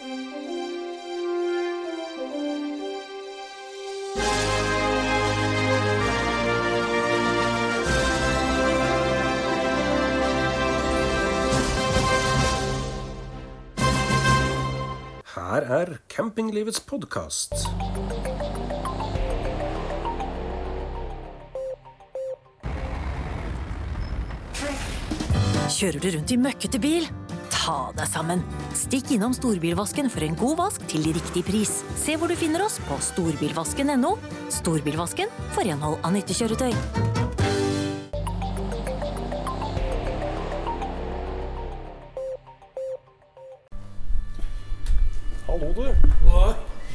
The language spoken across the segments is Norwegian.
Her er Campinglivets podkast. Kjører du rundt i møkkete bil? Ta deg sammen. Stikk innom Storbilvasken for en god vask til riktig pris. Se hvor du finner oss på storbilvasken.no. Storbilvasken for renhold av nyttekjøretøy. Hallo, du. Hva?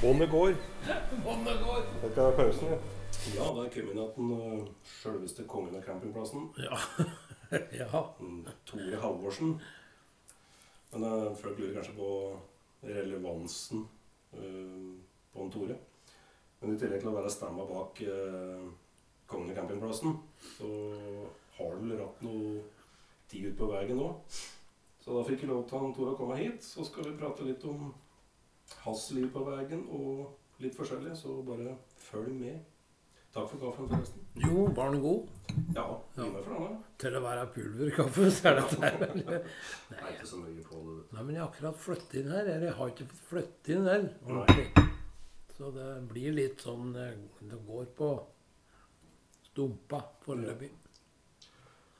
Båndet går. Båndet går. Dette er pausen, ja. Ja, da er den uh, sjølveste kongen av campingplassen, Ja. ja. mm, Tore Halvorsen Men uh, folk lurer kanskje på relevansen uh, på en Tore. Men i tillegg til å være stemma bak uh, kongen campingplassen, så har du vel hatt noe tid ute på veien nå. Så da fikk jeg lov til han Tore å komme hit, så skal vi prate litt om hans liv på veien og litt forskjellig, så bare følg med. Takk for kaffen, forresten. Jo, var den god? Ja, ja. Til å være pulverkaffe, så er dette her vel Det er ikke så mye på det. Nei, men jeg har akkurat flyttet inn her. Eller jeg har ikke fått flyttet inn her ordentlig. Så det blir litt sånn eh, Det går på stumpa foreløpig.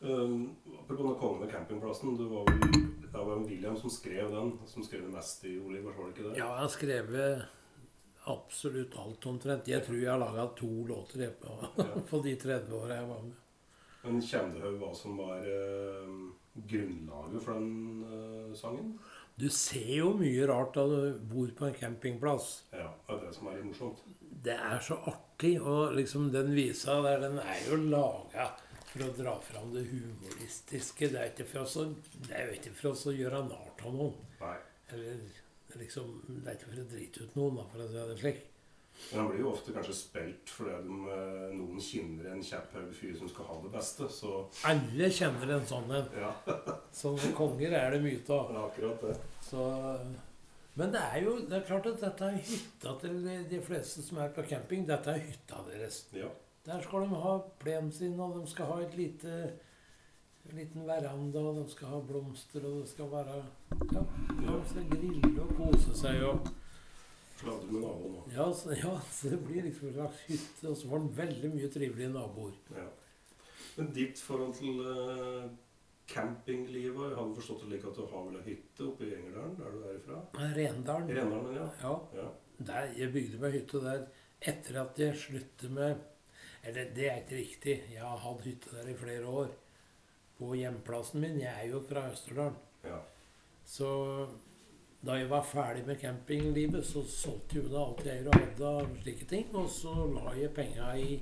Um, apropos den med campingplassen, det var vel det var William som skrev den, som skrev det meste i Oliver, var det ikke det? Ja, jeg har skrevet absolutt alt omtrent. Jeg tror jeg har laga to låter på, på de 30 åra jeg var med. Men kjenner du hva som var eh, grunnlaget for den eh, sangen? Du ser jo mye rart da du bor på en campingplass. Ja, det er det som er litt morsomt. Det er så artig. Og liksom den visa der, den er jo laga for å dra fram det humoristiske. Det er ikke for oss å, det er jo ikke for oss å gjøre narr av noen. Nei. Eller liksom Det er ikke for å drite ut noen, da, for å si det slik. Men han blir jo ofte kanskje spilt fordi de, eh, noen kjenner en kjepphøy fyr som skal ha det beste, så Alle kjenner en sånn en. ja, Sånne konger er det mye av. er akkurat det. Så, men det er jo det er klart at dette er hytta til de, de fleste som er på camping. Dette er hytta deres. Ja. Der skal de ha plenen sin, og de skal ha et lite en liten veranda, og de skal ha blomster, og det skal være Ja, de skal grille og kose seg og Sladre med naboen nå. ja så, ja, så det blir liksom en slags hytte. Og så var det veldig mye trivelige naboer. Ja. Men ditt forhold til uh, campinglivet Jeg hadde forstått det like at du har vel ei hytte oppe i Engerdalen, der du er ifra? Rendalen. Rendalen, ja. Ja, ja. der, jeg bygde meg hytte der etter at jeg sluttet med Eller det er ikke riktig. Jeg har hatt hytte der i flere år. På hjemplassen min. Jeg er jo fra Østerdalen. ja. Så da jeg var ferdig med campinglivet, så solgte jeg unna alt jeg hadde av slike ting. Og så la jeg penga i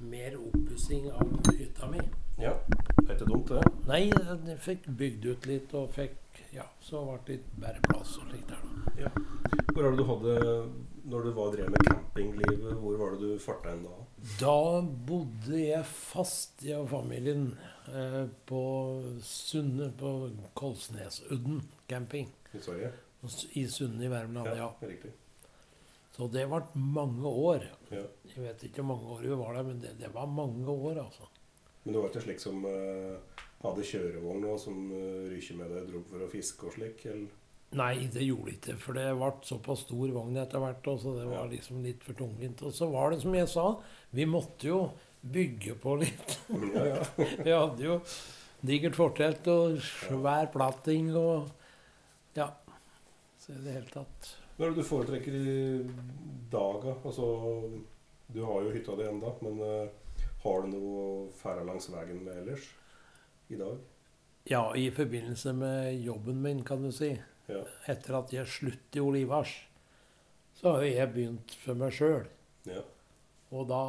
mer oppussing av hytta mi. ja. Det er ikke dumt, det. Nei, jeg fikk bygd ut litt og fikk Ja, så ble det litt bedre plass og slikt der, da. Ja. Hvor var det du hadde Når du var drev med campinglivet, hvor var det du farta inn da? Da bodde jeg fast, jeg og familien, eh, på Sunne, på Kolsnesudden camping. I Sverige? I Sunne i Värmland, ja. Riktig. Så det ble mange år. Ja. Jeg vet ikke hvor mange år vi var der, men det, det var mange år, altså. Men du var ikke slik som eh, hadde kjørevogn og som uh, rykker med deg dro for å fiske og slik? Eller? Nei, det gjorde ikke, for det ble såpass stor vogn etter hvert, og så det var liksom litt for tungvint. Og så var det som jeg sa, vi måtte jo bygge på litt. Ja, ja. Vi hadde jo digert fortelt og svær platting og Ja. Så i det hele tatt Hva er det du foretrekker i daga? Altså, du har jo hytta di enda, men uh, har du noe fære langs veien med ellers i dag? Ja, i forbindelse med jobben min, kan du si. Ja. Etter at jeg sluttet i Olivars, så har jeg begynt for meg sjøl. Ja. Og da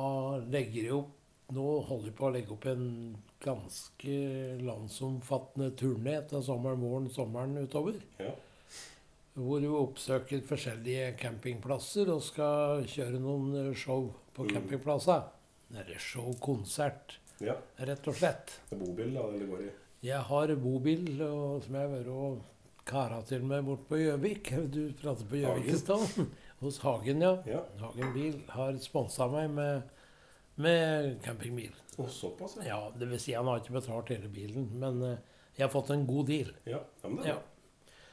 legger jeg opp Nå holder jeg på å legge opp en ganske landsomfattende turné til sommeren, våren, sommeren utover. Ja. Hvor vi oppsøker forskjellige campingplasser og skal kjøre noen eh, show på Mm. campingplasser. Eller show-konsert, ja. rett og slett. Det er bobil da, eller går i? Jeg har bobil og, som jeg har vært og kara til meg bort på Gjøvik. Du prater på Gjøvik i stad. Hos Hagen, ja. Ja. Hagen bil har sponsa meg med, med campingbil. Og såpass, ja. Ja, det vil si han har ikke betalt hele bilen, men uh, jeg har fått en god deal. Ja, ja men det Ja.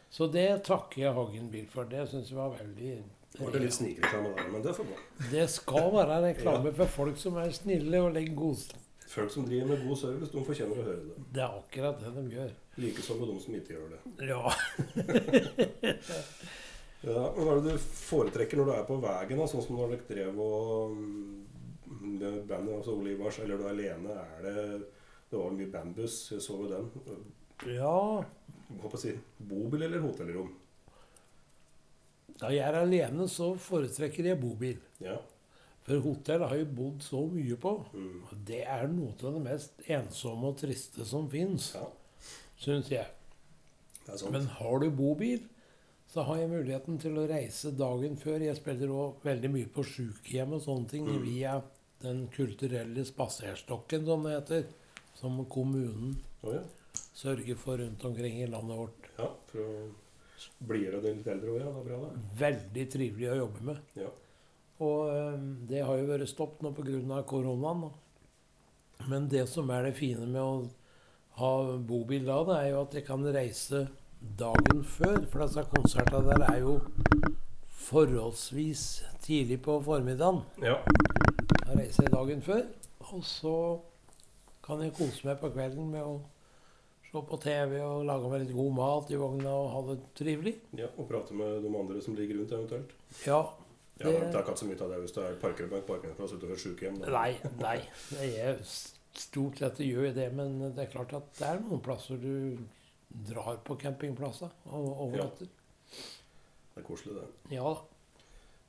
Så det takker jeg Hagen bil for. Det syns jeg var veldig var det litt snikreklame der, men det får gå. Det skal være reklame for folk som er snille og legger god Folk som driver med god service, de fortjener å høre det. Det er akkurat det de gjør. Likeså med de som ikke gjør det. Ja. Ja, Hva er det du foretrekker når du er på veien, sånn som når dere drev og mm, bandet, altså Olivars, eller du er alene? Er det Det var mye bandbuss, jeg så jo den. ja. Hva på å si bobil eller hotellrom? Da jeg er alene, så foretrekker jeg bobil. Ja. For hotell har jeg bodd så mye på. Mm. Det er noe av det mest ensomme og triste som fins, ja. syns jeg. Men har du bobil, så har jeg muligheten til å reise dagen før. Jeg spiller òg veldig mye på sjukehjem og sånne ting Mm. via Den kulturelle spaserstokken, som det heter. Som kommunen oh, ja. sørger for rundt omkring i landet vårt. ja. For å blidgjøre de litt eldre òg, ja. Det er bra, det. Veldig trivelig å jobbe med. Ja. Og eh, det har jo vært stopp nå pga. koronaen. Men det som er det fine med å ha bobil da, det er jo at jeg kan reise dagen før. For disse konsertene der er jo forholdsvis tidlig på formiddagen. ja. Da reiser jeg dagen før. Og så kan jeg kose meg på kvelden med å se på TV og lage meg litt god mat i vogna og ha det trivelig. ja. Og prate med de andre som ligger rundt, eventuelt. Ja. Ja, Det- er ikke så mye av det hvis er parker på en parkeringsplass utover et sykehjem. Nei, nei. Det er stort sett gjør det, men det er klart at det er noen plasser du drar på campingplasser og overnatter. Det er koselig, det. Ja da.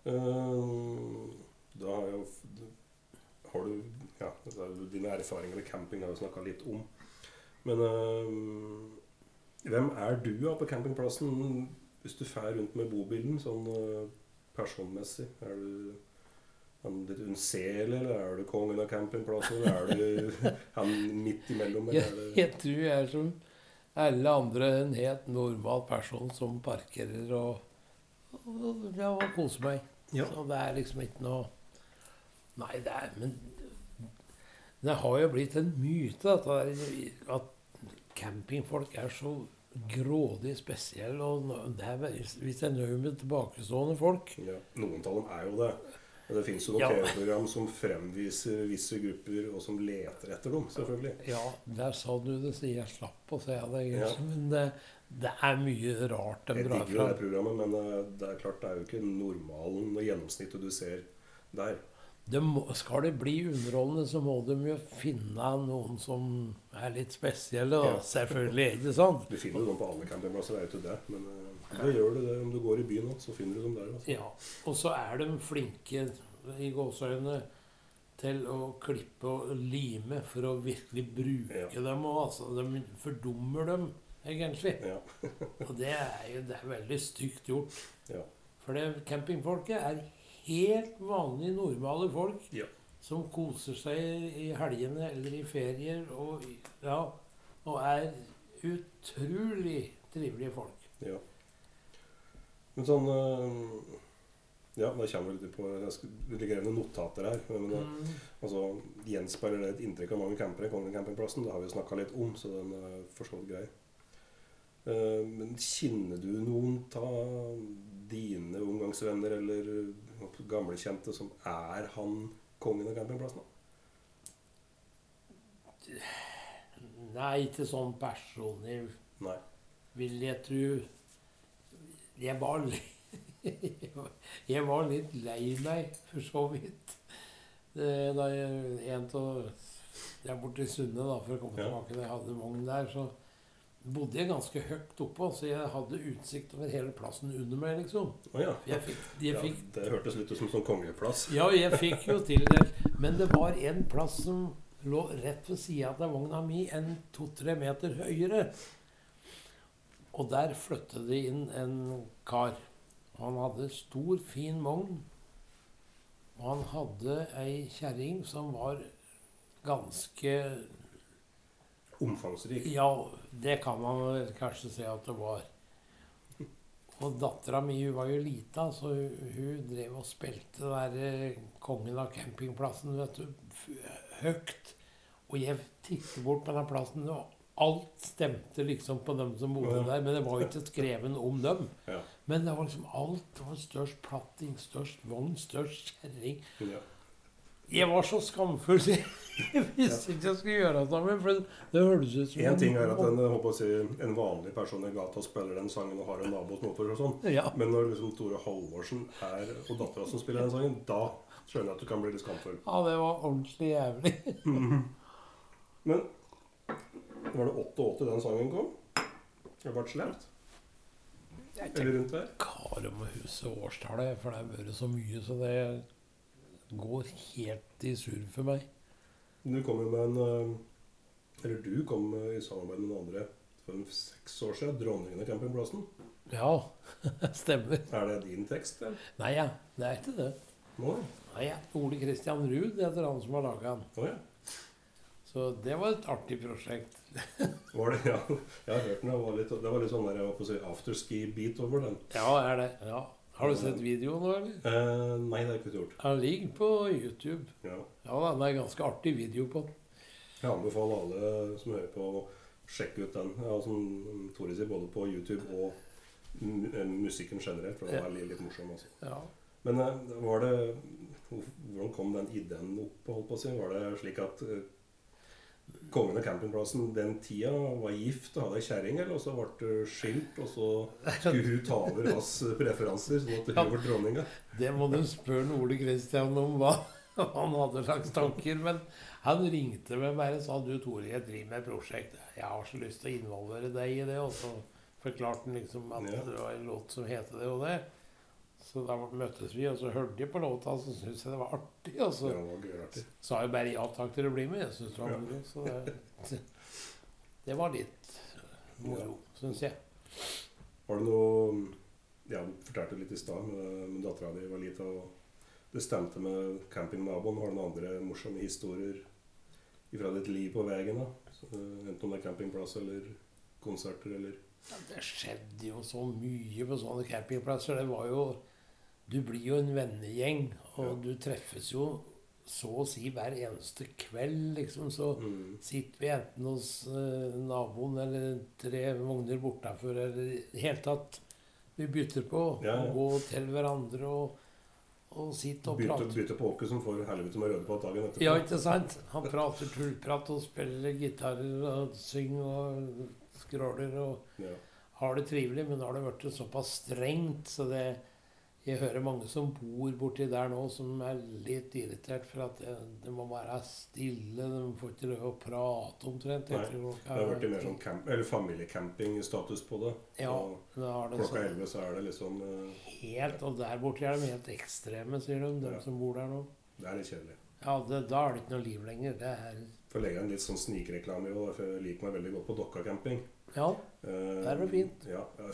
Eh, da har jo Har du Ja, det er dine erfaringer med camping har vi snakka litt om. Men uh, hvem er du på campingplassen hvis du fer rundt med bobilen, sånn eh, personmessig? Er du han litt unnselig, eller er du kongen av campingplassen? Eller er du han midt imellom? Eller Jeg, jeg tror jeg er som alle andre en helt normal person som parkerer og, og, ja, og koser meg. Ja. Så det er liksom ikke noe Nei, det er Men det har jo blitt en myte dette der, at campingfolk er så grådig spesiell. Og det er, veldig- hvis jeg er nøye med tilbakestående folk Ja, noen av dem er jo det. Men det fins jo noen Ja. TV-program som fremviser visse grupper, og som leter etter dem, selvfølgelig. Ja, der sa du det, så jeg slapp å si det. Ja. Men det, det er mye rart de Jeg digger jo det programmet, men eh, det er klart det er jo ikke normalen og gjennomsnittet du ser der. Det må, skal det bli underholdende, så må de jo finne noen som er litt spesielle. Da. Ja. Selvfølgelig, ikke sant? Du finner jo noen på alle campingplasser, det er jo det. Men da da gjør du det om du går i byen så finner du dem der. Altså. Ja. Og så er de flinke i gåseøynene til å klippe og lime for å virkelig bruke Ja. dem. Og altså, de fordummer dem, egentlig. Ja. Og det er jo det er veldig stygt gjort. Ja. For det, campingfolket er helt vanlige, normale folk Ja. som koser seg i helgene eller i ferier og, ja, og er utrolig trivelige folk. ja. Men sånn eh, Ja, da kommer vi litt på jeg skal, Det ligger noen notater her. Men eh, Mm. altså, gjenspeiler det et inntrykk av mange campere? Kongen campingplassen, det har vi jo snakka litt om, så den er for så vidt grei. Eh, Men kjenner du noen av dine omgangsvenner eller gamlekjente som er han kongen av campingplassen? Nei, ikke sånn personlig, Nei. vil jeg tro. Jeg var litt Jeg var litt lei meg, for så vidt. Da jeg en av Jeg er borte i Sunne, da, for å komme Ja. tilbake da jeg hadde vogn der, så bodde jeg ganske høyt oppe, så jeg hadde utsikt over hele plassen under meg, liksom. Oh, ja. Jeg fikk, jeg ja. fikk Det hørtes litt ut som sånn kongeplass. Ja, jeg fikk jo tildelt. Men det var en plass som lå rett ved sida av vogna mi, en to-tre meter høyere. Og der flyttet det inn en kar. Han hadde stor, fin vogn. Og han hadde ei kjerring som var ganske Omfangsrik. Ja, det kan man kanskje si at det var. Og dattera mi hun var jo lita, så hun, hun drev og spilte der eh, Kongen av campingplassen vet du, høyt. Og jeg tittet bort på den plassen, og alt stemte liksom på dem som bodde der. Men det var jo ikke skrevet om dem. Men det var liksom alt. Det var størst platting, størst vogn, størst kjerring. ja. Jeg var så skamfull, jeg visste ikke jeg skulle gjøre det med. For det hørtes ut som En ting er at en, si, en vanlig person i gata spiller den sangen og har en nabo som seg sånn. Ja. Men når liksom Tore Halvorsen er, og dattera som spiller den sangen, da skjønner jeg at du kan bli litt skamfull. ja, det var ordentlig jævlig. Men var det 88 den sangen kom? Det ble slemt? Eller rundt der? Kare må huske årstallet, for det har vært så mye, så det går helt i surr for meg. Du kom jo med en eh, Eller du kom i samarbeid med noen andre for seks år siden. 'Dronningen av campingplassen'. Ja, stemmer. Er det din tekst? eller? Nei, ja, det er ikke det. Nå? Nei, ja. Ole Kristian Ruud heter han som har laga den. Oh, ja. Så det var et artig prosjekt. Var det, ja. Jeg har hørt den. Det var litt, det var litt sånn der, jeg var på å si afterski-beat over den. Ja, er det. Ja. Har du sett videoen nå, eller? Eh, nei, det har jeg ikke gjort. Han ligger på YouTube. Ja. Ja, da, det er ganske artig video på den. Jeg anbefaler alle som hører på, å sjekke ut den. Ja, som Tore sier, både på YouTube og eh, musikken generelt. For den er litt, litt morsom. Altså. Ja. Men eh, var det Hvordan kom den ideen opp? holdt på å si? Var det slik at eh, kongen av campingplassen den tida var gift og hadde ei kjerring, og så ble det skilt, og så skulle hun ta over hans preferanser, sånn at hun ble dronninga? Det må du spørre Ole Kristian om hva han hadde slags tanker. Men han ringte meg bare og sa du Tore, jeg driver med et prosjekt. Jeg har så lyst til å involvere deg i det. Og så forklarte han liksom at det var en låt som heter det og det. Så da møttes vi, og så hørte jeg på låta, og så syntes jeg det var artig. Og så Ja, sa jeg bare ja takk til å bli med. Jeg synes det var Ja. moro. Så det, det var litt moro, syns jeg. Var det noe Ja, du fortalte litt i stad, men, men dattera di var lita, og det stemte med campingnaboen. Har du noen andre morsomme historier fra ditt liv på veien? da? Så, Enten om det er campingplass eller konserter eller Ja, det skjedde jo så mye på sånne campingplasser. Det var jo Du blir jo en vennegjeng, og du treffes jo så å si hver eneste kveld, liksom. Så mm. sitter vi enten hos uh, naboen eller tre vogner bortafor, eller i det hele tatt Vi bytter på Ja, ja. å gå til hverandre og, og sitte og Bytte, prate. bytte på åket som får helvete med røde på dagen etterpå. Ja, ikke sant? Han prater tullprat og spiller gitarer og synger og skråler og Ja. har det trivelig, men nå har det blitt såpass strengt, så det Jeg hører mange som bor borti der nå, som er litt irritert for at det, det må være stille. De får ikke lov å prate omtrent. Nei, klokka- Det har vært mer sånn camp, eller familiecampingstatus på det. Ja, Og det har det klokka sånn elleve så er det liksom uh, helt, Og der borte er de helt ekstreme, sier de, de Ja. som bor der nå. Det er litt kjedelig. Ja, det, Da er det ikke noe liv lenger. Det er For å legge en litt sånn snikreklame i år, for jeg liker meg veldig godt på Dokka camping. Ja, Eh, Der er det fint. Ja, ja,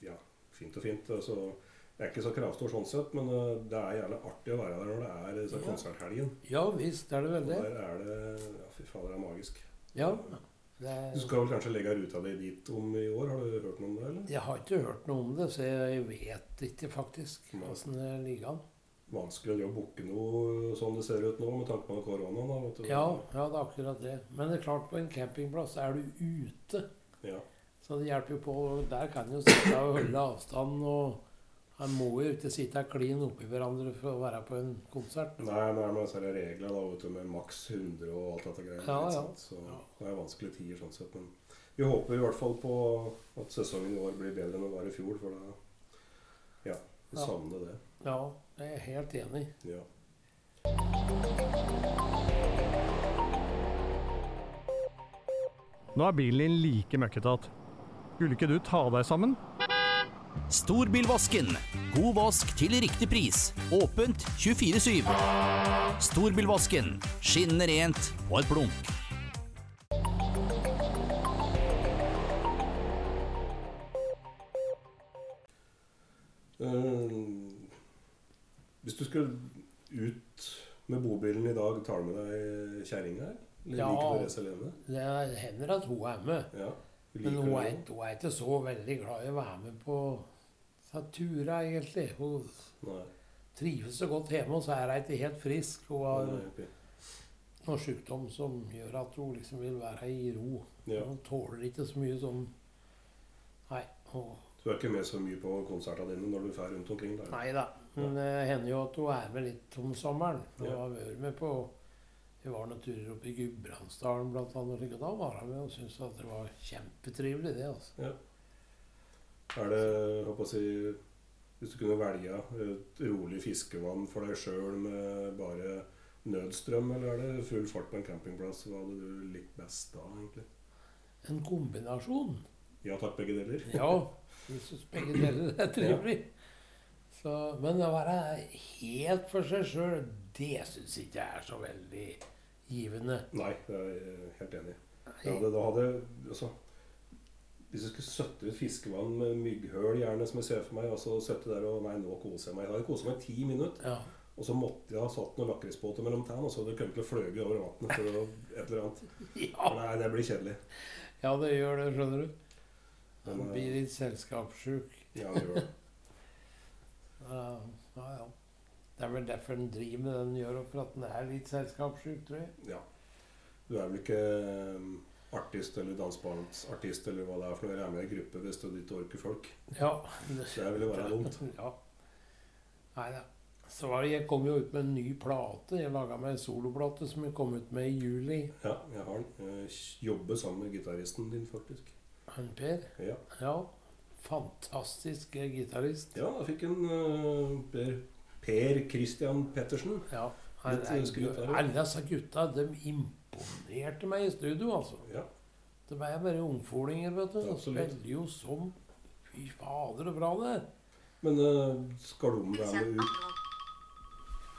ja, fint og fint. Altså, jeg er ikke så kravstor sånn sett, men eh, det er jævlig artig å være der når det er disse Ja. konserthelgen. ja visst er det vel Og det. Der er det Ja, fy fader, det er magisk. Ja, det er, Du skal vel kanskje legge ruta di dit om i år? Har du hørt noe om det, eller? Jeg har ikke hørt noe om det, så jeg vet ikke faktisk åssen det ligger an. Vanskelig å booke noe sånn det ser ut nå, med tanke på koronaen. da, vet du. Ja, ja, det er akkurat det. Men det er klart, på en campingplass er du ute. Ja. Så det hjelper jo på. Der kan jo sitte og holde avstand. og Han må jo ikke sitte klin oppi hverandre for å være på en konsert. Nei, men det er disse regler da, vet du, med maks 100 og alt dette greiet. Ja, ja. Så det er vanskelige tider sånn sett. Men vi håper i hvert fall på at sesongen i år blir bedre enn den var i fjor. For da Ja, vi Ja. savner det. Ja, jeg er helt enig. Ja. Nå er bilen din like møkkete Skulle ikke du ta deg sammen? Storbilvasken. God vask til riktig pris. Åpent 24-7. Storbilvasken. Skinnende rent og et blunk. Eh, hvis du skulle ut med bobilen i dag, tar du med deg kjerringa? Eller Ja. liker du å reise alene? Det hender at hun er med. Ja. Men hun er, hun er ikke så veldig glad i å være med på Så tura egentlig. Hun Nei. trives så godt hjemme, og så er hun ikke helt frisk. Hun har Nei, ok. noe sykdom som gjør at hun liksom vil være i ro. Ja. Hun tåler ikke så mye sånn Nei. Hun, Du er ikke med så mye på konsertene dine når du drar rundt omkring? Der. nei da. Men det hender jo at hun er med litt om sommeren. Hun Ja. har vært med på Vi var noen turer oppe i Gudbrandsdalen annet. Da var hun med og syntes at det var kjempetrivelig, det. altså. Er det, jeg håper å si, hvis du kunne velge et rolig fiskevann for deg sjøl med bare nødstrøm, eller er det full fart på en campingplass? Hva hadde du likt best da, egentlig? En kombinasjon. Ja takk, begge deler. Ja, jeg syns begge deler er trivelig. Så, men å være helt for seg sjøl, det syns ikke jeg er så veldig givende. Nei, jeg er helt enig. Ja, det, da hadde altså, Hvis jeg skulle søtte ut fiskevann med mygghull, gjerne, som jeg ser for meg, og så søtte der og Nei, nå koser jeg meg. Jeg hadde koset meg ti minutter. Ja. Og så måtte jeg ha satt noen lakrisbåter mellom tærne, og så hadde jeg kommet til å fløye over vannet for et eller annet. Ja. Nei, det blir kjedelig. ja, det gjør det, skjønner du. Man blir litt selskapssjuk. Ja, det gjør det. Ja, ja. Det er vel derfor den driver med det den gjør, for at den er litt selskapssjuk, tror jeg. Ja. Du er vel ikke um, artist eller dansebandsartist eller hva det er for noe. Jeg er med i gruppe hvis du ikke orker folk. Ja. Det ville være dumt. Ja. Nei da. Så jeg kom jo ut med en ny plate. Jeg laga meg en soloplate som jeg kom ut med i juli. Ja, jeg har den. Jeg jobber sammen med gitaristen din, faktisk. Han Per. Ja, Ja. Fantastisk gitarist. ja jeg fikk en uh, Per, per Christian Pettersen. Ja. Alle disse gutta de imponerte meg i studio, altså. Ja. var er bare ungfolinger, vet du. Spiller jo som Fy fader, så bra det er. Men uh, skal de være ut?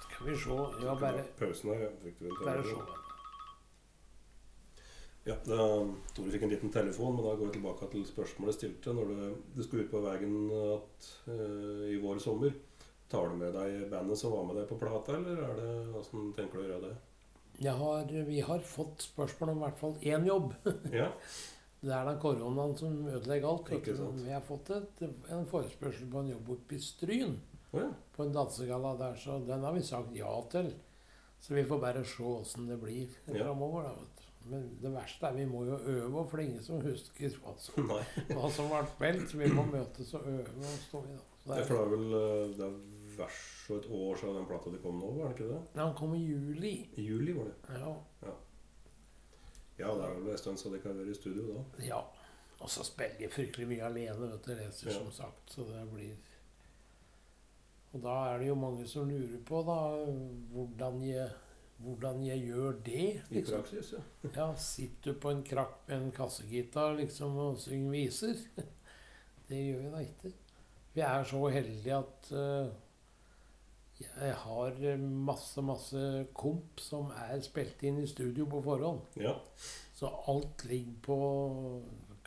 Skal vi se. Ja, bare, Pausen her, ja. Fikk du en telefon? Ja, da, Tore fikk en liten telefon, men da går jeg tilbake til spørsmålet jeg stilte. Når du, du skulle ut på veien at, uh, i vår sommer, tar du med deg bandet som var med deg på plata, eller er det, hvordan tenker du å gjøre det? Har, vi har fått spørsmål om i hvert fall én jobb. Ja, Det er den koronaen som ødelegger alt. Vi har fått et, en forespørsel på en jobb oppe i Stryn. Oh, ja. På en dansegalla der, så den har vi sagt ja til. Så vi får bare se åssen det blir framover. Da. Men det verste er vi må jo øve, for det er ingen som husker hva som, hva som ble spilt. Så vi må møtes og øve og stå i. Da. Så Det er, er, det er vel eh, det er vers og et år siden den plata de kom nå, var det ikke det? Nei, han kom i juli. I juli var det. Ja. Ja, det er vel en stund så de kan være i studio da. ja. Og så spiller jeg fryktelig mye alene, vet du. Leser, Ja. som sagt. Så det blir Og da er det jo mange som lurer på da, hvordan jeg, hvordan jeg gjør det. I Liksom. praksis, ja. Ja, sitter på en krakk med en kassegitar liksom og synger viser? Det gjør vi da ikke. Vi er så heldige at eh, jeg har masse, masse komp som er spilt inn i studio på forhånd. Ja. Så alt ligger på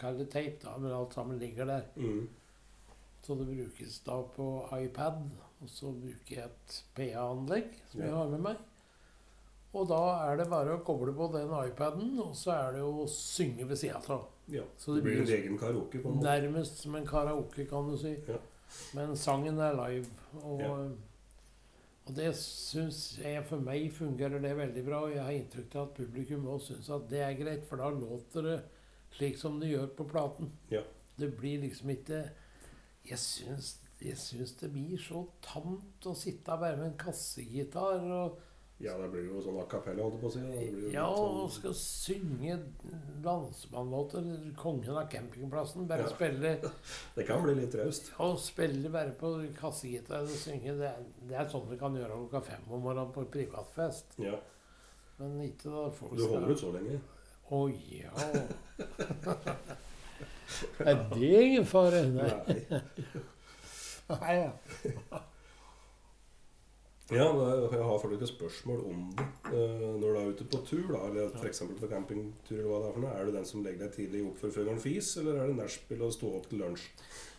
Kall det tape, da, men alt sammen ligger der. Mm. Så det brukes da på iPad, og så bruker jeg et PA-anlegg som jeg har med meg. Og da er det bare å koble på den iPaden, og så er det å synge ved sida av. ja. Så det det blir en egen karaoke på en måte. Nærmest som en karaoke, kan du si. Ja. Men sangen er live. Og, Ja. Og det syns jeg for meg fungerer det veldig bra. Og jeg har inntrykk av at publikum også syns at det er greit, for da låter det slik som det gjør på platen. Ja. Det blir liksom ikke Jeg syns, jeg syns det blir så tamt å sitte og være med en kassegitar og Ja, det blir jo sånn a cappella, holdt jeg på å si. Ja, litt og sånn- skal synge dansebandlåter. Kongen av campingplassen. Bare Ja. spille Det kan bli litt raust. Ja, spille bare på kassegitar og synge, det er, det er sånn vi kan gjøre klokka fem om morgenen på privatfest. Ja. Men ikke da folk Du holder ut så lenge. Å ja. er det ingen fare? Nei. Nei. Nei ja. Ja, jeg har et spørsmål om det. Eh, Når du er ute på tur, da, eller f.eks. på campingtur, eller hva det er for noe, er du den som legger deg tidlig opp for fuglen fis, eller er det nachspiel og stå opp til lunsj?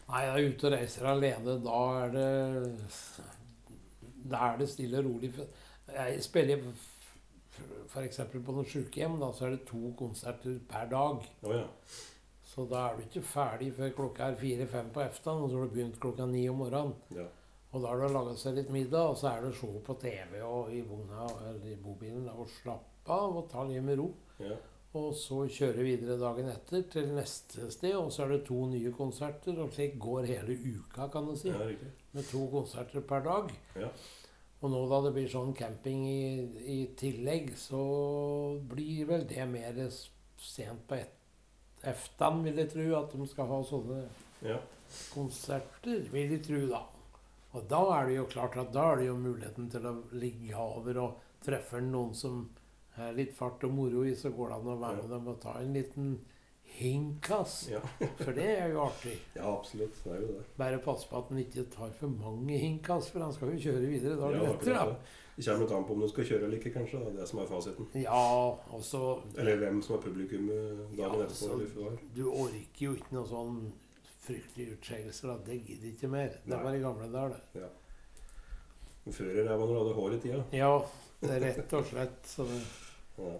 Nei, jeg er ute og reiser alene. Da er det Da er det stille og rolig. Jeg spiller f.eks. på noen sykehjem. Da så er det to konserter per dag. Oh, ja. Så da er du ikke ferdig før klokka er fire-fem på eftan, og så har du begynt klokka ni om morgenen. Ja. Og da har du laga seg litt middag, og så er det show på TV og i vogna eller i bobilen og slappe av og ta livet med ro. Ja. Og så kjøre videre dagen etter til neste sted, og så er det to nye konserter. Og slik går hele uka, kan du si. ja. Med to konserter per dag. Ja. Og nå da det blir sånn camping i, i tillegg, så blir vel det mer sent på eftan, vil jeg tro, at de skal ha sånne Ja. konserter, vil jeg tro da. Og da er det jo klart at da er det jo muligheten til å ligge over og treffe noen som er litt fart og moro i, så går det an å være med dem og ta en liten hinkas. Ja. For det er jo artig. ja, absolutt. Det er jo det. Bare passe på at han ikke tar for mange hinkas, for han skal jo kjøre videre dagen Ja, da. det. Det kommer litt an på om du skal kjøre eller ikke, kanskje. Det er det som er fasiten. Ja, også, Eller hvem som er publikum eh, dagen Ja, etterpå. Du orker jo ikke noe sånn fryktelige utskeielser. Det gidder ikke mer. Det var i gamle dager, det. Før i ræva når du hadde hår i tida. Ja, det rett og slett så det Ja.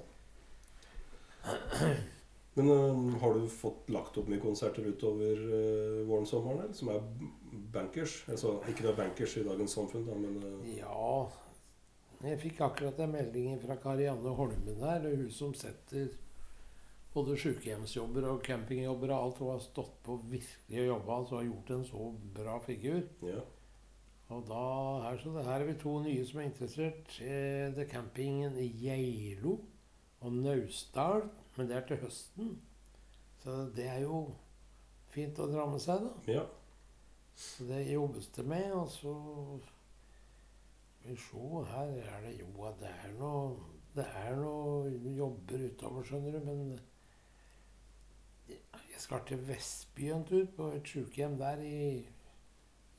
Men uh, har du fått lagt opp mye konserter utover uh, våren-sommeren, eller? Som er bankers? Altså, ikke noe bankers i dagens samfunn, da, men uh... Ja Jeg fikk akkurat en melding fra Karianne Holmen her. er Hun som setter både sykehjemsjobber og campingjobber og alt. Hun har stått på virkelig og jobba og har gjort en så bra figur. ja. Og da her, så det her er vi to nye som er interessert. Eh, Det er campingen i Geilo og Naustdal. Men det er til høsten. Så det er jo fint å dra med seg, da. ja. Så det jobbes det med. Og så vi se, her er det Jo, det er noe Det er noe jobber utover, skjønner du, men Jeg skal til Vestby en tur, på et sykehjem der i,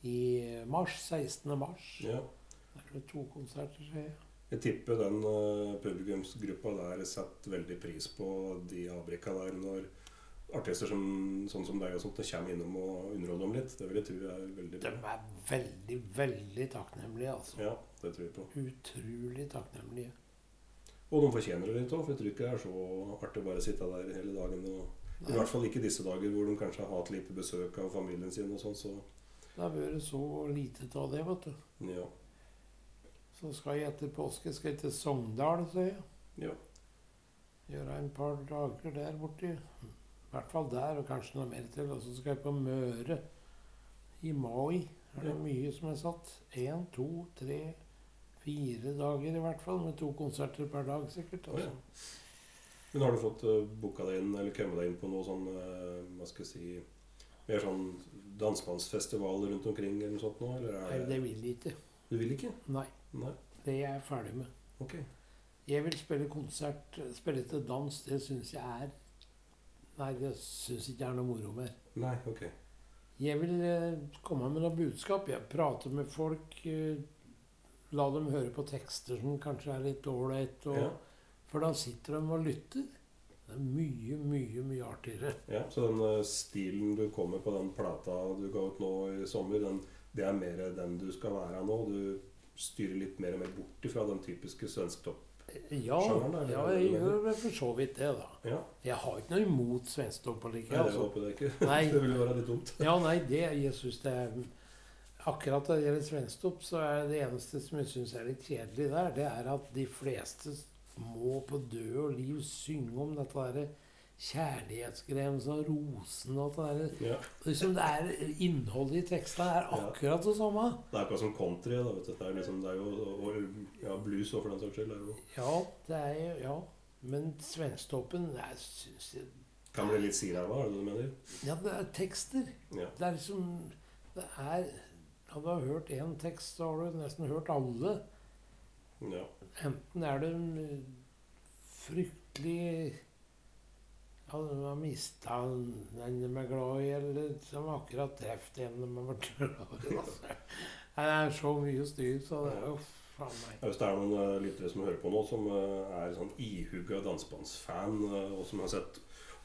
i mars. 16. mars. ja. Der er det to konserter, ser jeg. Jeg tipper den uh, publikumsgruppa der setter veldig pris på de avbrekka der når artister som, sånn som deg og sånt kommer innom og underholder dem litt. Det vil jeg tro er veldig De er veldig, veldig takknemlige, altså. Ja, det tror jeg på. Utrolig takknemlige. Og de fortjener det litt òg, for jeg tror ikke det er så artig bare å sitte der hele dagen. Og, I hvert fall ikke disse dager hvor de kanskje har hatt lite besøk av familien sin og sånn. Så Det har vært så lite av det, vet du. ja. Så skal jeg etter påske skal jeg til Sogndal, sier jeg. ja. Gjøre en par dager der borte. I hvert fall der, og kanskje noe mer til. Og så skal jeg på Møre i mai. Er det Ja. mye som er satt? Én, to, tre, fire dager i hvert fall. Med to konserter per dag, sikkert. Altså. ja. Men har du fått uh, booka deg inn, eller kommet deg inn på noe sånn eh, Hva skal jeg si Mer sånn dansemannsfestival rundt omkring eller noe sånt nå? Eller Nei, er det vil jeg ikke. du vil ikke? Nei. Nei? Det er jeg ferdig med. Ok. Jeg vil spille konsert, spille til dans. Det syns jeg er Nei, det syns ikke er noe moro mer. Nei, ok. Jeg vil eh, komme med noe budskap. Jeg prater med folk. Eh, la dem høre på tekster som kanskje er litt ålreit. og- Ja. For da sitter de og lytter. Det er mye, mye, mye artigere. Ja, Så den eh, stilen du kommer på den plata du ga ut nå i sommer, den, det er mer den du skal være nå? Du styrer litt mer og mer bort fra den typiske svensktopp? Ja, Sjangeren, ja jeg gjør for så vidt det, da. Ja. Jeg har ikke noe imot svensktopppolitikk. Nei, det Altså. jeg ikke. Nei. det ville være litt dumt. Ja, nei, det, jeg synes det er Akkurat når det gjelder svensktopp, så er det eneste som jeg syns er litt kjedelig der, det er at de fleste må på død og liv synge om dette derre kjærlighetsgreiene som rosen og alt det der. Ja. Liksom det er Innholdet i teksta er akkurat det samme. Det er akkurat som country. Da, vet du. Det er, liksom, det er jo og, ja, blues òg, for den saks skyld. Ja, det er jo Ja. Men svensktoppen, jeg syns jeg kan bli litt siræva, er det det du mener? Ja, det er tekster. Ja. Det er liksom Det er Når du hørt én tekst, så har du nesten hørt alle. Ja. Enten er det eh, fryktelig Ja, de har mista den de er glad i, eller som akkurat truffet en de har vært glad i. altså. Det er så mye styr, så det er jo faen meg Hvis det er noen uh, lyttere som hører på nå, som eh, er sånn ihugga dansebandsfan, og som har sett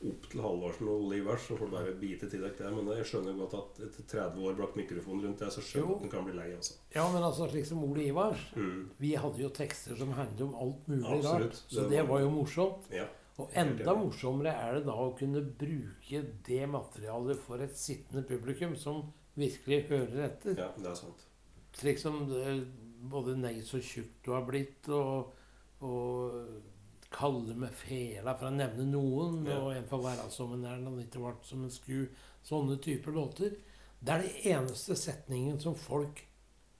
opp til Halvorsen og Olivers, så får du bare bite til deg det. Men jeg skjønner godt at etter 30 år blakk mikrofonen rundt deg, så skjønner du at den kan bli lei. altså. Ja, men altså slik som Ole Ivar Mm. Vi hadde jo tekster som handlet om alt mulig Absolutt. rart. Så Det det var- var jo morsomt. Ja. Og enda morsommere er det da å kunne bruke det materialet for et sittende publikum som virkelig hører etter. Ja, det er sant. Slik som det, både 'Nei, så tjukk du har blitt' og, og 'Kalle med fela', for å nevne noen. Ja. Og 'En får være som en er, han ikke vart som en sku'. Sånne typer låter. Det er den eneste setningen som folk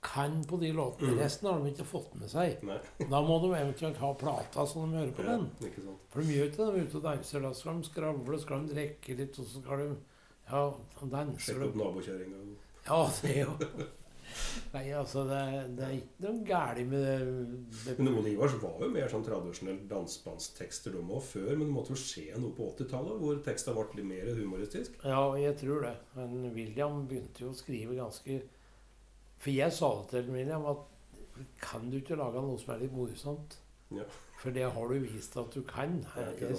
kan på de låtene. Mm. Resten har de ikke fått med seg. Nei. Da må de eventuelt ha plata så de hører på Ja, den. For de gjør ikke det. De er ute og danser. Da skal de skravle, skal de drikke litt, og så skal de Ja, danser Sjekke opp nabokjerringa. Ja, det jo Nei, altså, det det er ikke noe galt med det. Men Noen Ivars var jo mer sånn tradisjonell dansebandtekster de òg før, men det måtte jo skje noe på 80-tallet hvor teksta ble litt mer humoristisk. Ja, jeg tror det. Men William begynte jo å skrive ganske For jeg sa det til William at kan du ikke lage noe som er litt morsomt? Ja. For det har du vist at du kan. Ja.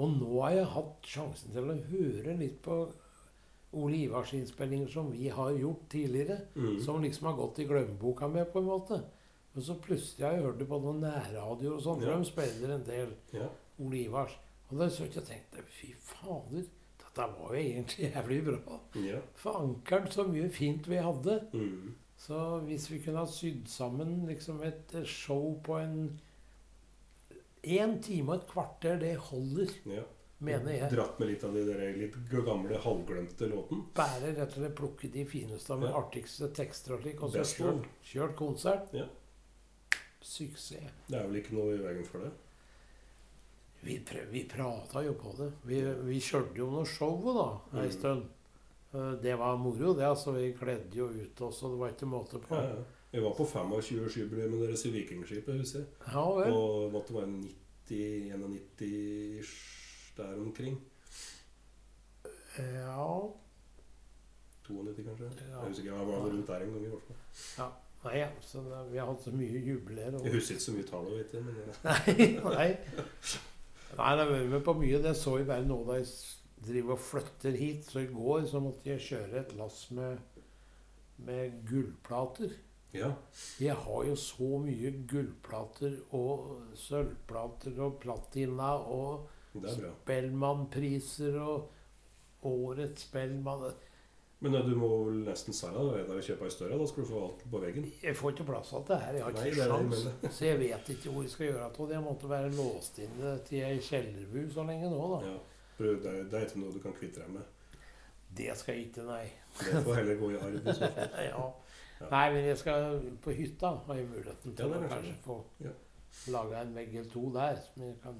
Og nå har jeg hatt sjansen til å høre litt på Ole Ivars innspillinger som vi har gjort tidligere. Mm. Som liksom har gått i glemmeboka med, på en måte. Og så plutselig har jeg hørt det på noen nærradioer og sånn, Ja. de spiller en del Ja. Ole Ivars. Og da så jeg tenkte fy fader, dette var jo egentlig jævlig bra. ja. Forankeren så mye fint vi hadde. Mm. Så hvis vi kunne ha sydd sammen liksom et eh, show på en én time og et kvarter, det holder, ja. Mener jeg. Dratt med litt av de der litt gamle, halvglemte låten. Bare rett og slett plukke de fineste og Ja. artigste tekster og slik, og så kjørt, kjørt konsert. Ja. Suksess. Det er vel ikke noe i veien for det. Vi, vi prata jo på det. Vi, vi kjørte jo noe show da, ei Mm. stund. Eh, Det var moro, det. altså Vi kledde jo ut oss, og det var ikke måte på. Ja, ja. Vi var på 25-årsjubileet deres i Vikingskipet, husker jeg. Ja vel. Og måtte være 90-91 ish, der omkring. Ja. 92, kanskje. Ja. Jeg husker ikke, jeg var rundt der en gang. i hvert fall. Nei, ja, så det, vi har hatt så mye jubileer. og- Jeg husker ikke så mye tall, vet jeg, men Nei, nei. Nei, jeg har vært med på mye. Det så jeg bare nå da jeg driver og flytter hit. Så i går så måtte jeg kjøre et lass med, med gullplater. ja. Jeg har jo så mye gullplater og sølvplater og platina og Det. Spellemannpriser og Årets Spellemann Men eh, du må vel nesten selge deg å kjøpe ei større. Da skal du få alt på veggen. Jeg får ikke plass til det her. Jeg har Nei, ikke sjans. Så jeg vet ikke hvor jeg skal gjøre det. Jeg måtte være låst inne til ei kjellerbu så lenge nå, da. Ja. Det er, ikke noe du kan kvitte deg med. Det skal jeg ikke, nei. Det får heller gå i arv. ja. Ja. Nei, men jeg skal på hytta. Har jeg muligheten til Ja, å kanskje. få Ja. laga en vegg eller to der. Som jeg kan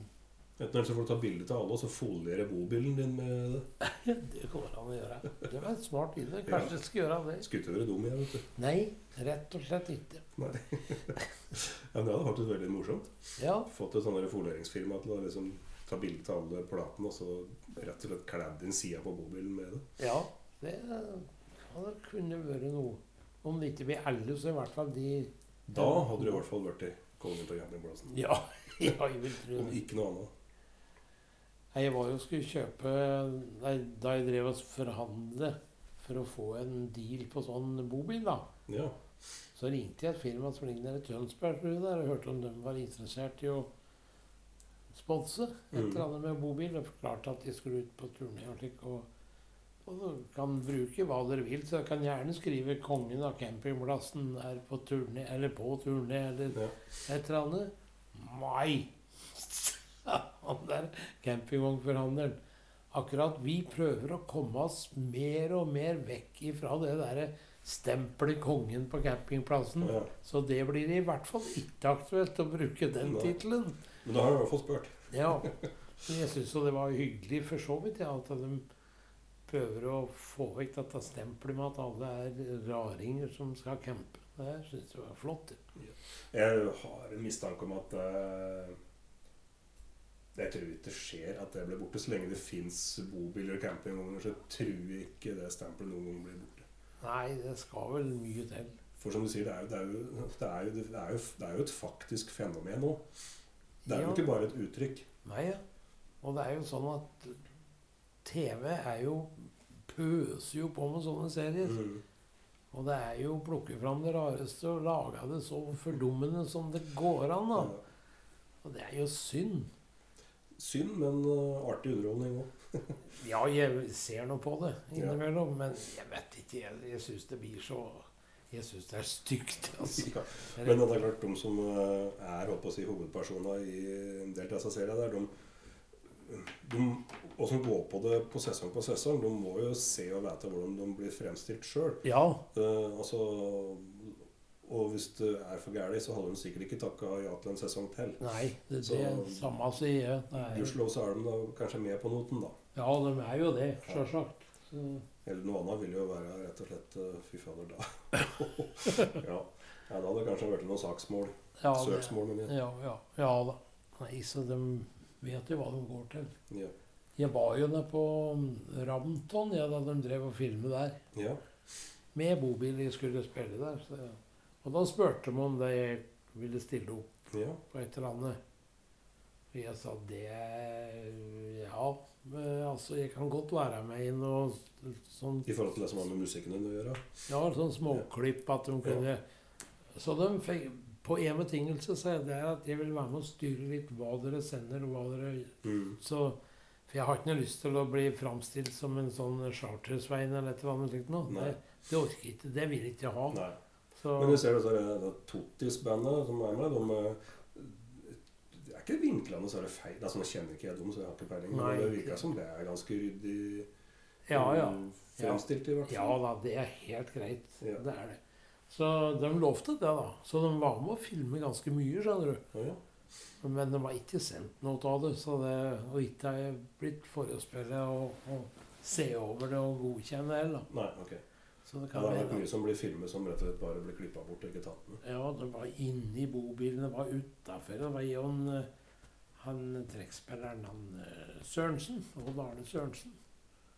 Enten eller så får du ta bilde av alle, og så foliere bobilen din med det. Det går an å gjøre. Det var et smart bilde. Kanskje jeg skal gjøre det. Skulle ikke være dum igjen, vet du. Nei, rett og slett ikke. Nei. ja, men det hadde vært veldig morsomt. Ja, Fått et sånt foleringsfirma til å liksom ta bilde av alle platene, og så rett og slett kledd inn sida på bobilen med det. ja det, ja, det kunne vært noe. Om det ikke blir alle, så i hvert fall de Da hadde du i hvert fall i kongen på campingplassen. Ja, ja jeg vil tro det. Om ikke noe annet. Nei, Jeg var jo skulle kjøpe Da jeg drev og forhandlet for å få en deal på sånn bobil, da. Ja. Så ringte jeg et firma som ligger nede i Tønsberg der, og hørte om de var interessert i å sponse et Mm. eller annet med bobil. Og forklarte at de skulle ut på turné og slik. Og, og kan bruke hva dere vil, så jeg kan gjerne skrive 'Kongen av campingplassen er på turné', eller 'på turné', eller ja. et eller annet. Mai! Han der campingvognforhandleren. Akkurat vi prøver å komme oss mer og mer vekk ifra det derre stempelet 'Kongen på campingplassen'. ja. Så det blir i hvert fall ikke aktuelt å bruke den tittelen. Men da har du i hvert fall spurt. Ja. Men jeg syns jo det var hyggelig for så vidt, ja, at de prøver å få vekk dette stempelet med at alle er raringer som skal campe. Det syns jeg var flott. Ja. Jeg har en mistanke om at eh, Jeg tror ikke det skjer at det blir borte. Så lenge det fins bobiler og campingvogner, så tror jeg ikke det stempelet noen gang blir borte. Nei, det skal vel mye til. For som du sier, det er jo, det er jo, det er jo, det er jo, det er jo et faktisk fenomen nå. Det er jo ikke bare et uttrykk. Nei, ja. Og det er jo sånn at TV er jo pøser jo på med sånne serier. Mm. Og det er jo å plukke fram det rareste og lage det så fordummende som det går an. da. Og det er jo synd. Synd, men eh, artig underholdning òg. Ja, jeg ser noe på det innimellom, men jeg vet ikke. Jeg, jeg syns det blir så Jeg syns det er stygt. Altså. Ja. Men det er klart, de som eh, er oppe si, hovedpersoner i en del av disse seriene, de, de, og som går på det på sesong på sesong, de må jo se og vite hvordan de blir fremstilt sjøl. Ja, altså, og hvis det er for gærent, så hadde de sikkert ikke takka ja til en sesong til. nei, det, det Så- samme sier. Det er- Gudskjelov så er de da kanskje med på noten, da. Ja, de er jo det, sjølsagt. Eller noe annet vil jo være rett og slett eh, Fy fader, da. ja. ja, da hadde det kanskje vært noen saksmål. Ja, Søksmål, jeg. Ja, ja, ja da. Nei, så de vet jo hva de går til. Ja. Jeg var jo nede på Ramton ja, da de drev og filmet der. ja. Med bobil jeg skulle spille der. Så, og da spurte de om jeg ville stille opp ja. på et eller annet. Og jeg sa det Ja, altså jeg kan godt være med i noe sånn I forhold til det som har med musikken din å gjøre. Ja, sånn småklipp at de kunne Så de fikk På en betingelse så er det at jeg vil være med og styre litt hva dere sender, og hva dere Mm. Så For jeg har ikke noe lyst til å bli framstilt som en sånn chartersvein eller et eller annet slikt noe. Det, det orker jeg ikke. Det vil jeg ikke ha. Nei. Så Men du ser det, så er det, det Totis-bandet som er med, de eh, det er ikke vinklende særlig feil, det feil. Altså, nå kjenner ikke jeg dem, så jeg har ikke peiling. Men det virka som det er ganske ryddig Ja, ja. mm, fremstilt, i hvert fall. Ja da, det er helt greit. Ja. Det er det. Så de lovte det, da. Så de var med å filme ganske mye, skjønner du. Ja, ja. Men de var ikke sendt noe av det. Så det og ikke har jeg blitt forespeilet å, se over det og godkjenne heller. Nei, ok. Så det Ja, kan det er vært mye som blir filmet som rett og slett bare blir klippa bort og ikke tatt med. Ja, det var inni bobilen, det var utafor. Det var jo han trekkspilleren, han eh, Sørensen. Odd Arne Sørensen.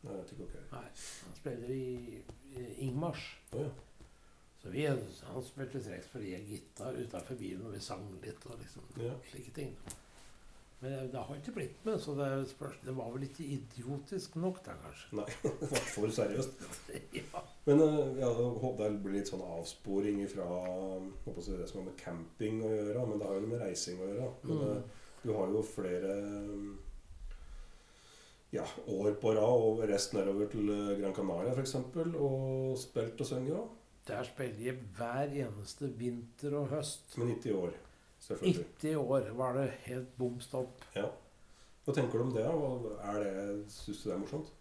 Nei, jeg ikke, ok. Nei, han spiller i, i Ingmars. Oh, ja. Så vi, han spilte trekkspill i gitar utafor bilen, og vi sang litt og liksom Ja. slike ting. Men det, har ikke blitt med, så det, spørs, det var vel ikke idiotisk nok da, kanskje. Nei, det var for seriøst. ja. Men eh, ja, det blir litt sånn avsporing fra det som har med camping å gjøre. Men det har jo med reising å gjøre. Men Mm. eh, du har jo flere ja, år på rad og reist nedover til eh, Gran Canaria f.eks. og spilt og sunget òg. Der spiller jeg hver eneste vinter og høst. Men ikke i år, selvfølgelig. Ikke i år var det helt bom stopp. Ja. Hva tenker du om det? Er det Syns du det er morsomt?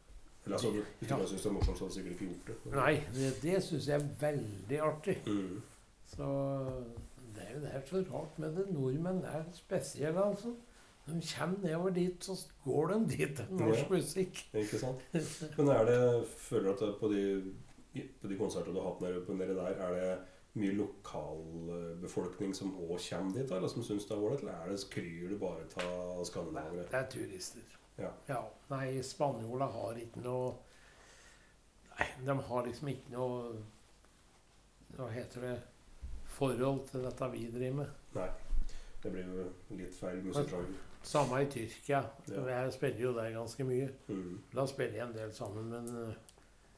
Eller altså, Hvis du Ja. syns det er morsomt, så hadde du sikkert ikke gjort det. Nei, det, det syns jeg er veldig artig. Mm. Så det er jo det er så rart med det. Nordmenn er spesielle, altså. De kommer nedover dit, så går de dit til norsk Ja. musikk. Ikke sant? Men er det, føler du at på de, på de konsertene du har hatt nede, nede der, er det mye lokalbefolkning som òg kommer dit, eller som syns det er ålreit? Eller er det kryr det bare av skandinaver? det er turister. Ja. Nei, spanjoler har ikke noe Nei, de har liksom ikke noe Hva heter det Forhold til dette vi driver med. Nei. Det blir jo litt feil musikksjanger. Samme i Tyrkia. Ja. Jeg spiller jo der ganske mye. Mm. Da spiller jeg en del sammen med en, eh,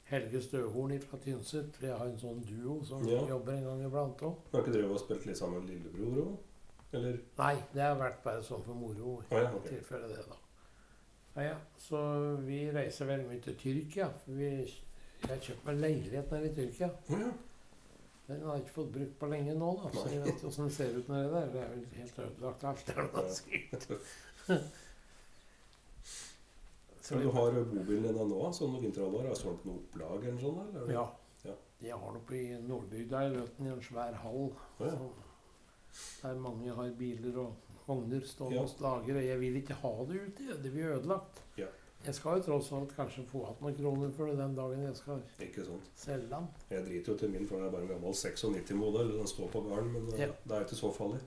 Helge Støhorn fra Tynset. For jeg har en sånn duo som Ja. jobber en gang iblant òg. Har ikke dere også spilt litt sammen med lillebror òg? Eller? Nei, det har vært bare sånn for moro. Å ja, okay. tilfelle det, da. Ja, ja. Så vi reiser veldig mye til Tyrkia. For vi, jeg har kjøpt meg leilighet nede i Tyrkia. Ja. Den har jeg ikke fått brukt på lenge nå, da. Så jeg vet ikke åssen det ser ut nedi der. Det er vel helt ødelagt alt der. Så du har bobilen din nå, sånn noe vinterhalvår? Har du noe opplag eller sånn? Eller? Ja. Ja. Jeg har oppe i Nordbygda i Løten i en svær hall. Ja. Der mange har biler og vogner stående Ja. og lagre. Jeg vil ikke ha det ute. Det blir ødelagt. Ja. Jeg skal jo tross alt kanskje få igjen noen kroner for det den dagen jeg skal selge den. Jeg driter jo til min, for det er bare en gammel 96-modell. Den står på gården, men eh, Ja. det er ikke så farlig.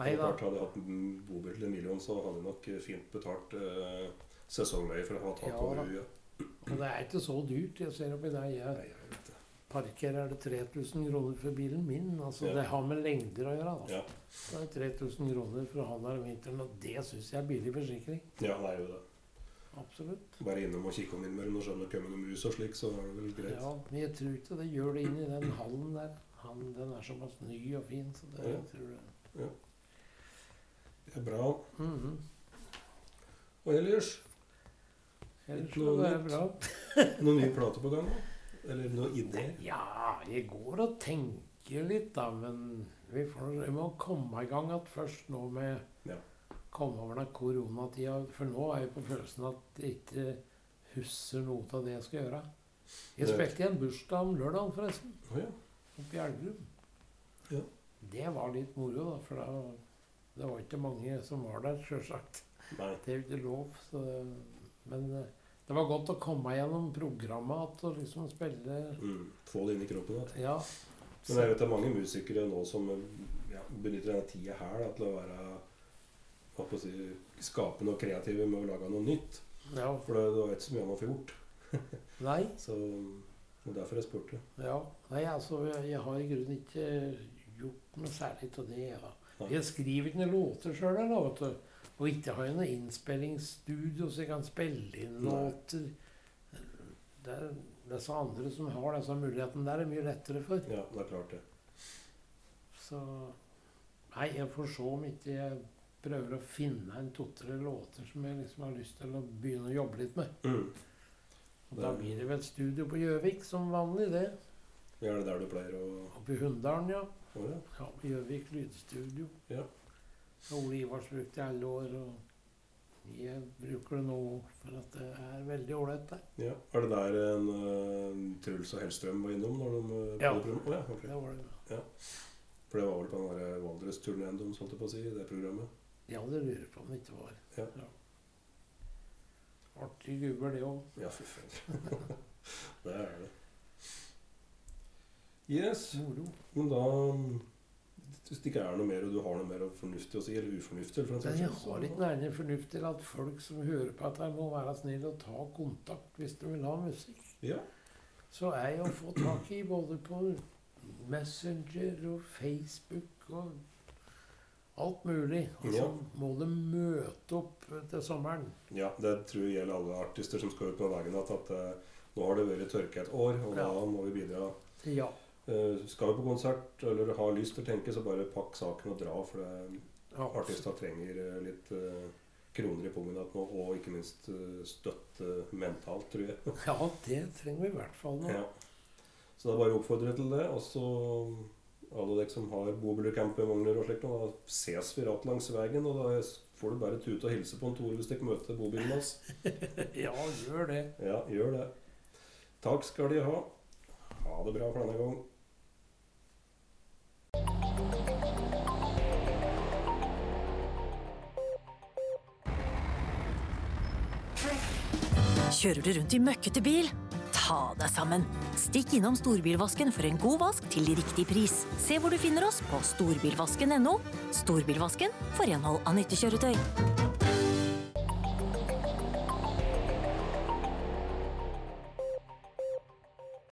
Nei da. klart, Hadde jeg hatt en bobil til en million, så hadde jeg nok fint betalt eh, sesongleie for å ha tak over huet. Og det er ikke så dyrt. Jeg ser oppi der Nei, jeg jeg vet det. parkerer, er det 3000 kroner for bilen min. Altså Ja. Det har med lengder å gjøre. da. Ja. Det er 3000 kroner for å ha den her om vinteren, og det syns jeg er billig forsikring. ja, det er jo det. Absolutt. Bare innom og kikke om innimellom og skjønne hvem noen mus og slik, så er det vel greit. Ja, men jeg tror ikke det gjør det inn i den hallen der. Han, den er såpass ny og fin, så det Ja. jeg tror jeg. Det er bra. Mhm. Og ellers Noe nytt? noen nye plater på gang? da? Eller noen ideer? Ja, jeg går og tenker litt, da, men vi, får, vi må komme i gang igjen først nå med Ja. Komme over den koronatida. For nå er jeg på følelsen at jeg ikke husker noe av det jeg skal gjøre. Jeg spilte i en bursdag om lørdagen, forresten. Oh, ja. Oppe i Elverum. Ja. Det var litt moro, da, for da, det var ikke mange som var der, sjølsagt. Det er jo ikke lov. Så, men eh, det var godt å komme gjennom programmet og liksom spille Mm. Få det inn i kroppen Da. Ja. Men jeg vet det er mange musikere nå som ja, benytter denne tida her da, til å være å si, skapende og kreative med å lage noe nytt. ja. For det, det var ikke så mye annet å få gjort. Nei. Så og derfor jeg spurte. Ja. Nei, altså, jeg, jeg har i grunnen ikke gjort noe særlig av det. Ja. Jeg skriver ikke noen låter sjøl, vet du. Og ikke har jeg noe innspillingsstudio så jeg kan spille inn låter. Det er disse andre som har disse mulighetene der, er mye lettere for. Ja, det er klart det. Så Nei, jeg får se om ikke jeg prøver å finne en to-tre låter som jeg liksom har lyst til å begynne å jobbe litt med. Mm. Og da blir det vel studio på Gjøvik som vanlig, det. Ja, er det der du pleier å Oppe i Hunndalen, ja. Oh, ja. Ja, Gjøvik lydstudio. Ja. Ole Ivars brukte i alle år. Og jeg bruker det nå for at det er veldig ålreit der. ja. Er det der en uh, Truls og Hellstrøm var innom? når de uh, Ja. Oh, ja, okay. Det var det. Ja. For det var vel på den der Valdres-turneen de holdt på å si, i det programmet? Ja, det lurer på om det ikke var. Ja. Artig gubber, det òg. Ja, fy faen. det er det. Yes. Moro. Men da Hvis det ikke er noe mer, og du har noe mer fornuftig å si, eller ufornuftig for Men jeg har ikke nærmere fornuft til at folk som hører på dette, må være snill og ta kontakt hvis de vil ha musikk. Ja. Så er jeg å få tak i både på Messenger og Facebook og alt mulig. Og så Ja. må de møte opp til sommeren. ja, det tror jeg gjelder alle artister som skal ut på veien. At, at eh, nå har det vært tørke et år, og da må vi bidra. Ja. Eh, skal vi på konsert eller har lyst til å tenke, så bare pakk saken og dra. For ja. artister trenger eh, litt eh, kroner i pungen nå, og ikke minst støtte mentalt, tror jeg. ja, det trenger vi i hvert fall nå. Ja. Så det er bare oppfordre til det. Og så alle dere som har bobil og campingvogner og slikt, da ses vi rett langs veien. Og da får du bare tute og hilse på en Tore hvis dere møter bobilen hans. Ja, gjør det. Ja, gjør det. Takk skal de ha. Ha det bra for denne gang. Kjører du rundt i møkkete bil? Ta deg sammen. Stikk innom storbilvasken for en god vask til riktig pris. Se hvor du finner oss på storbilvasken.no. Storbilvasken for renhold av nyttekjøretøy.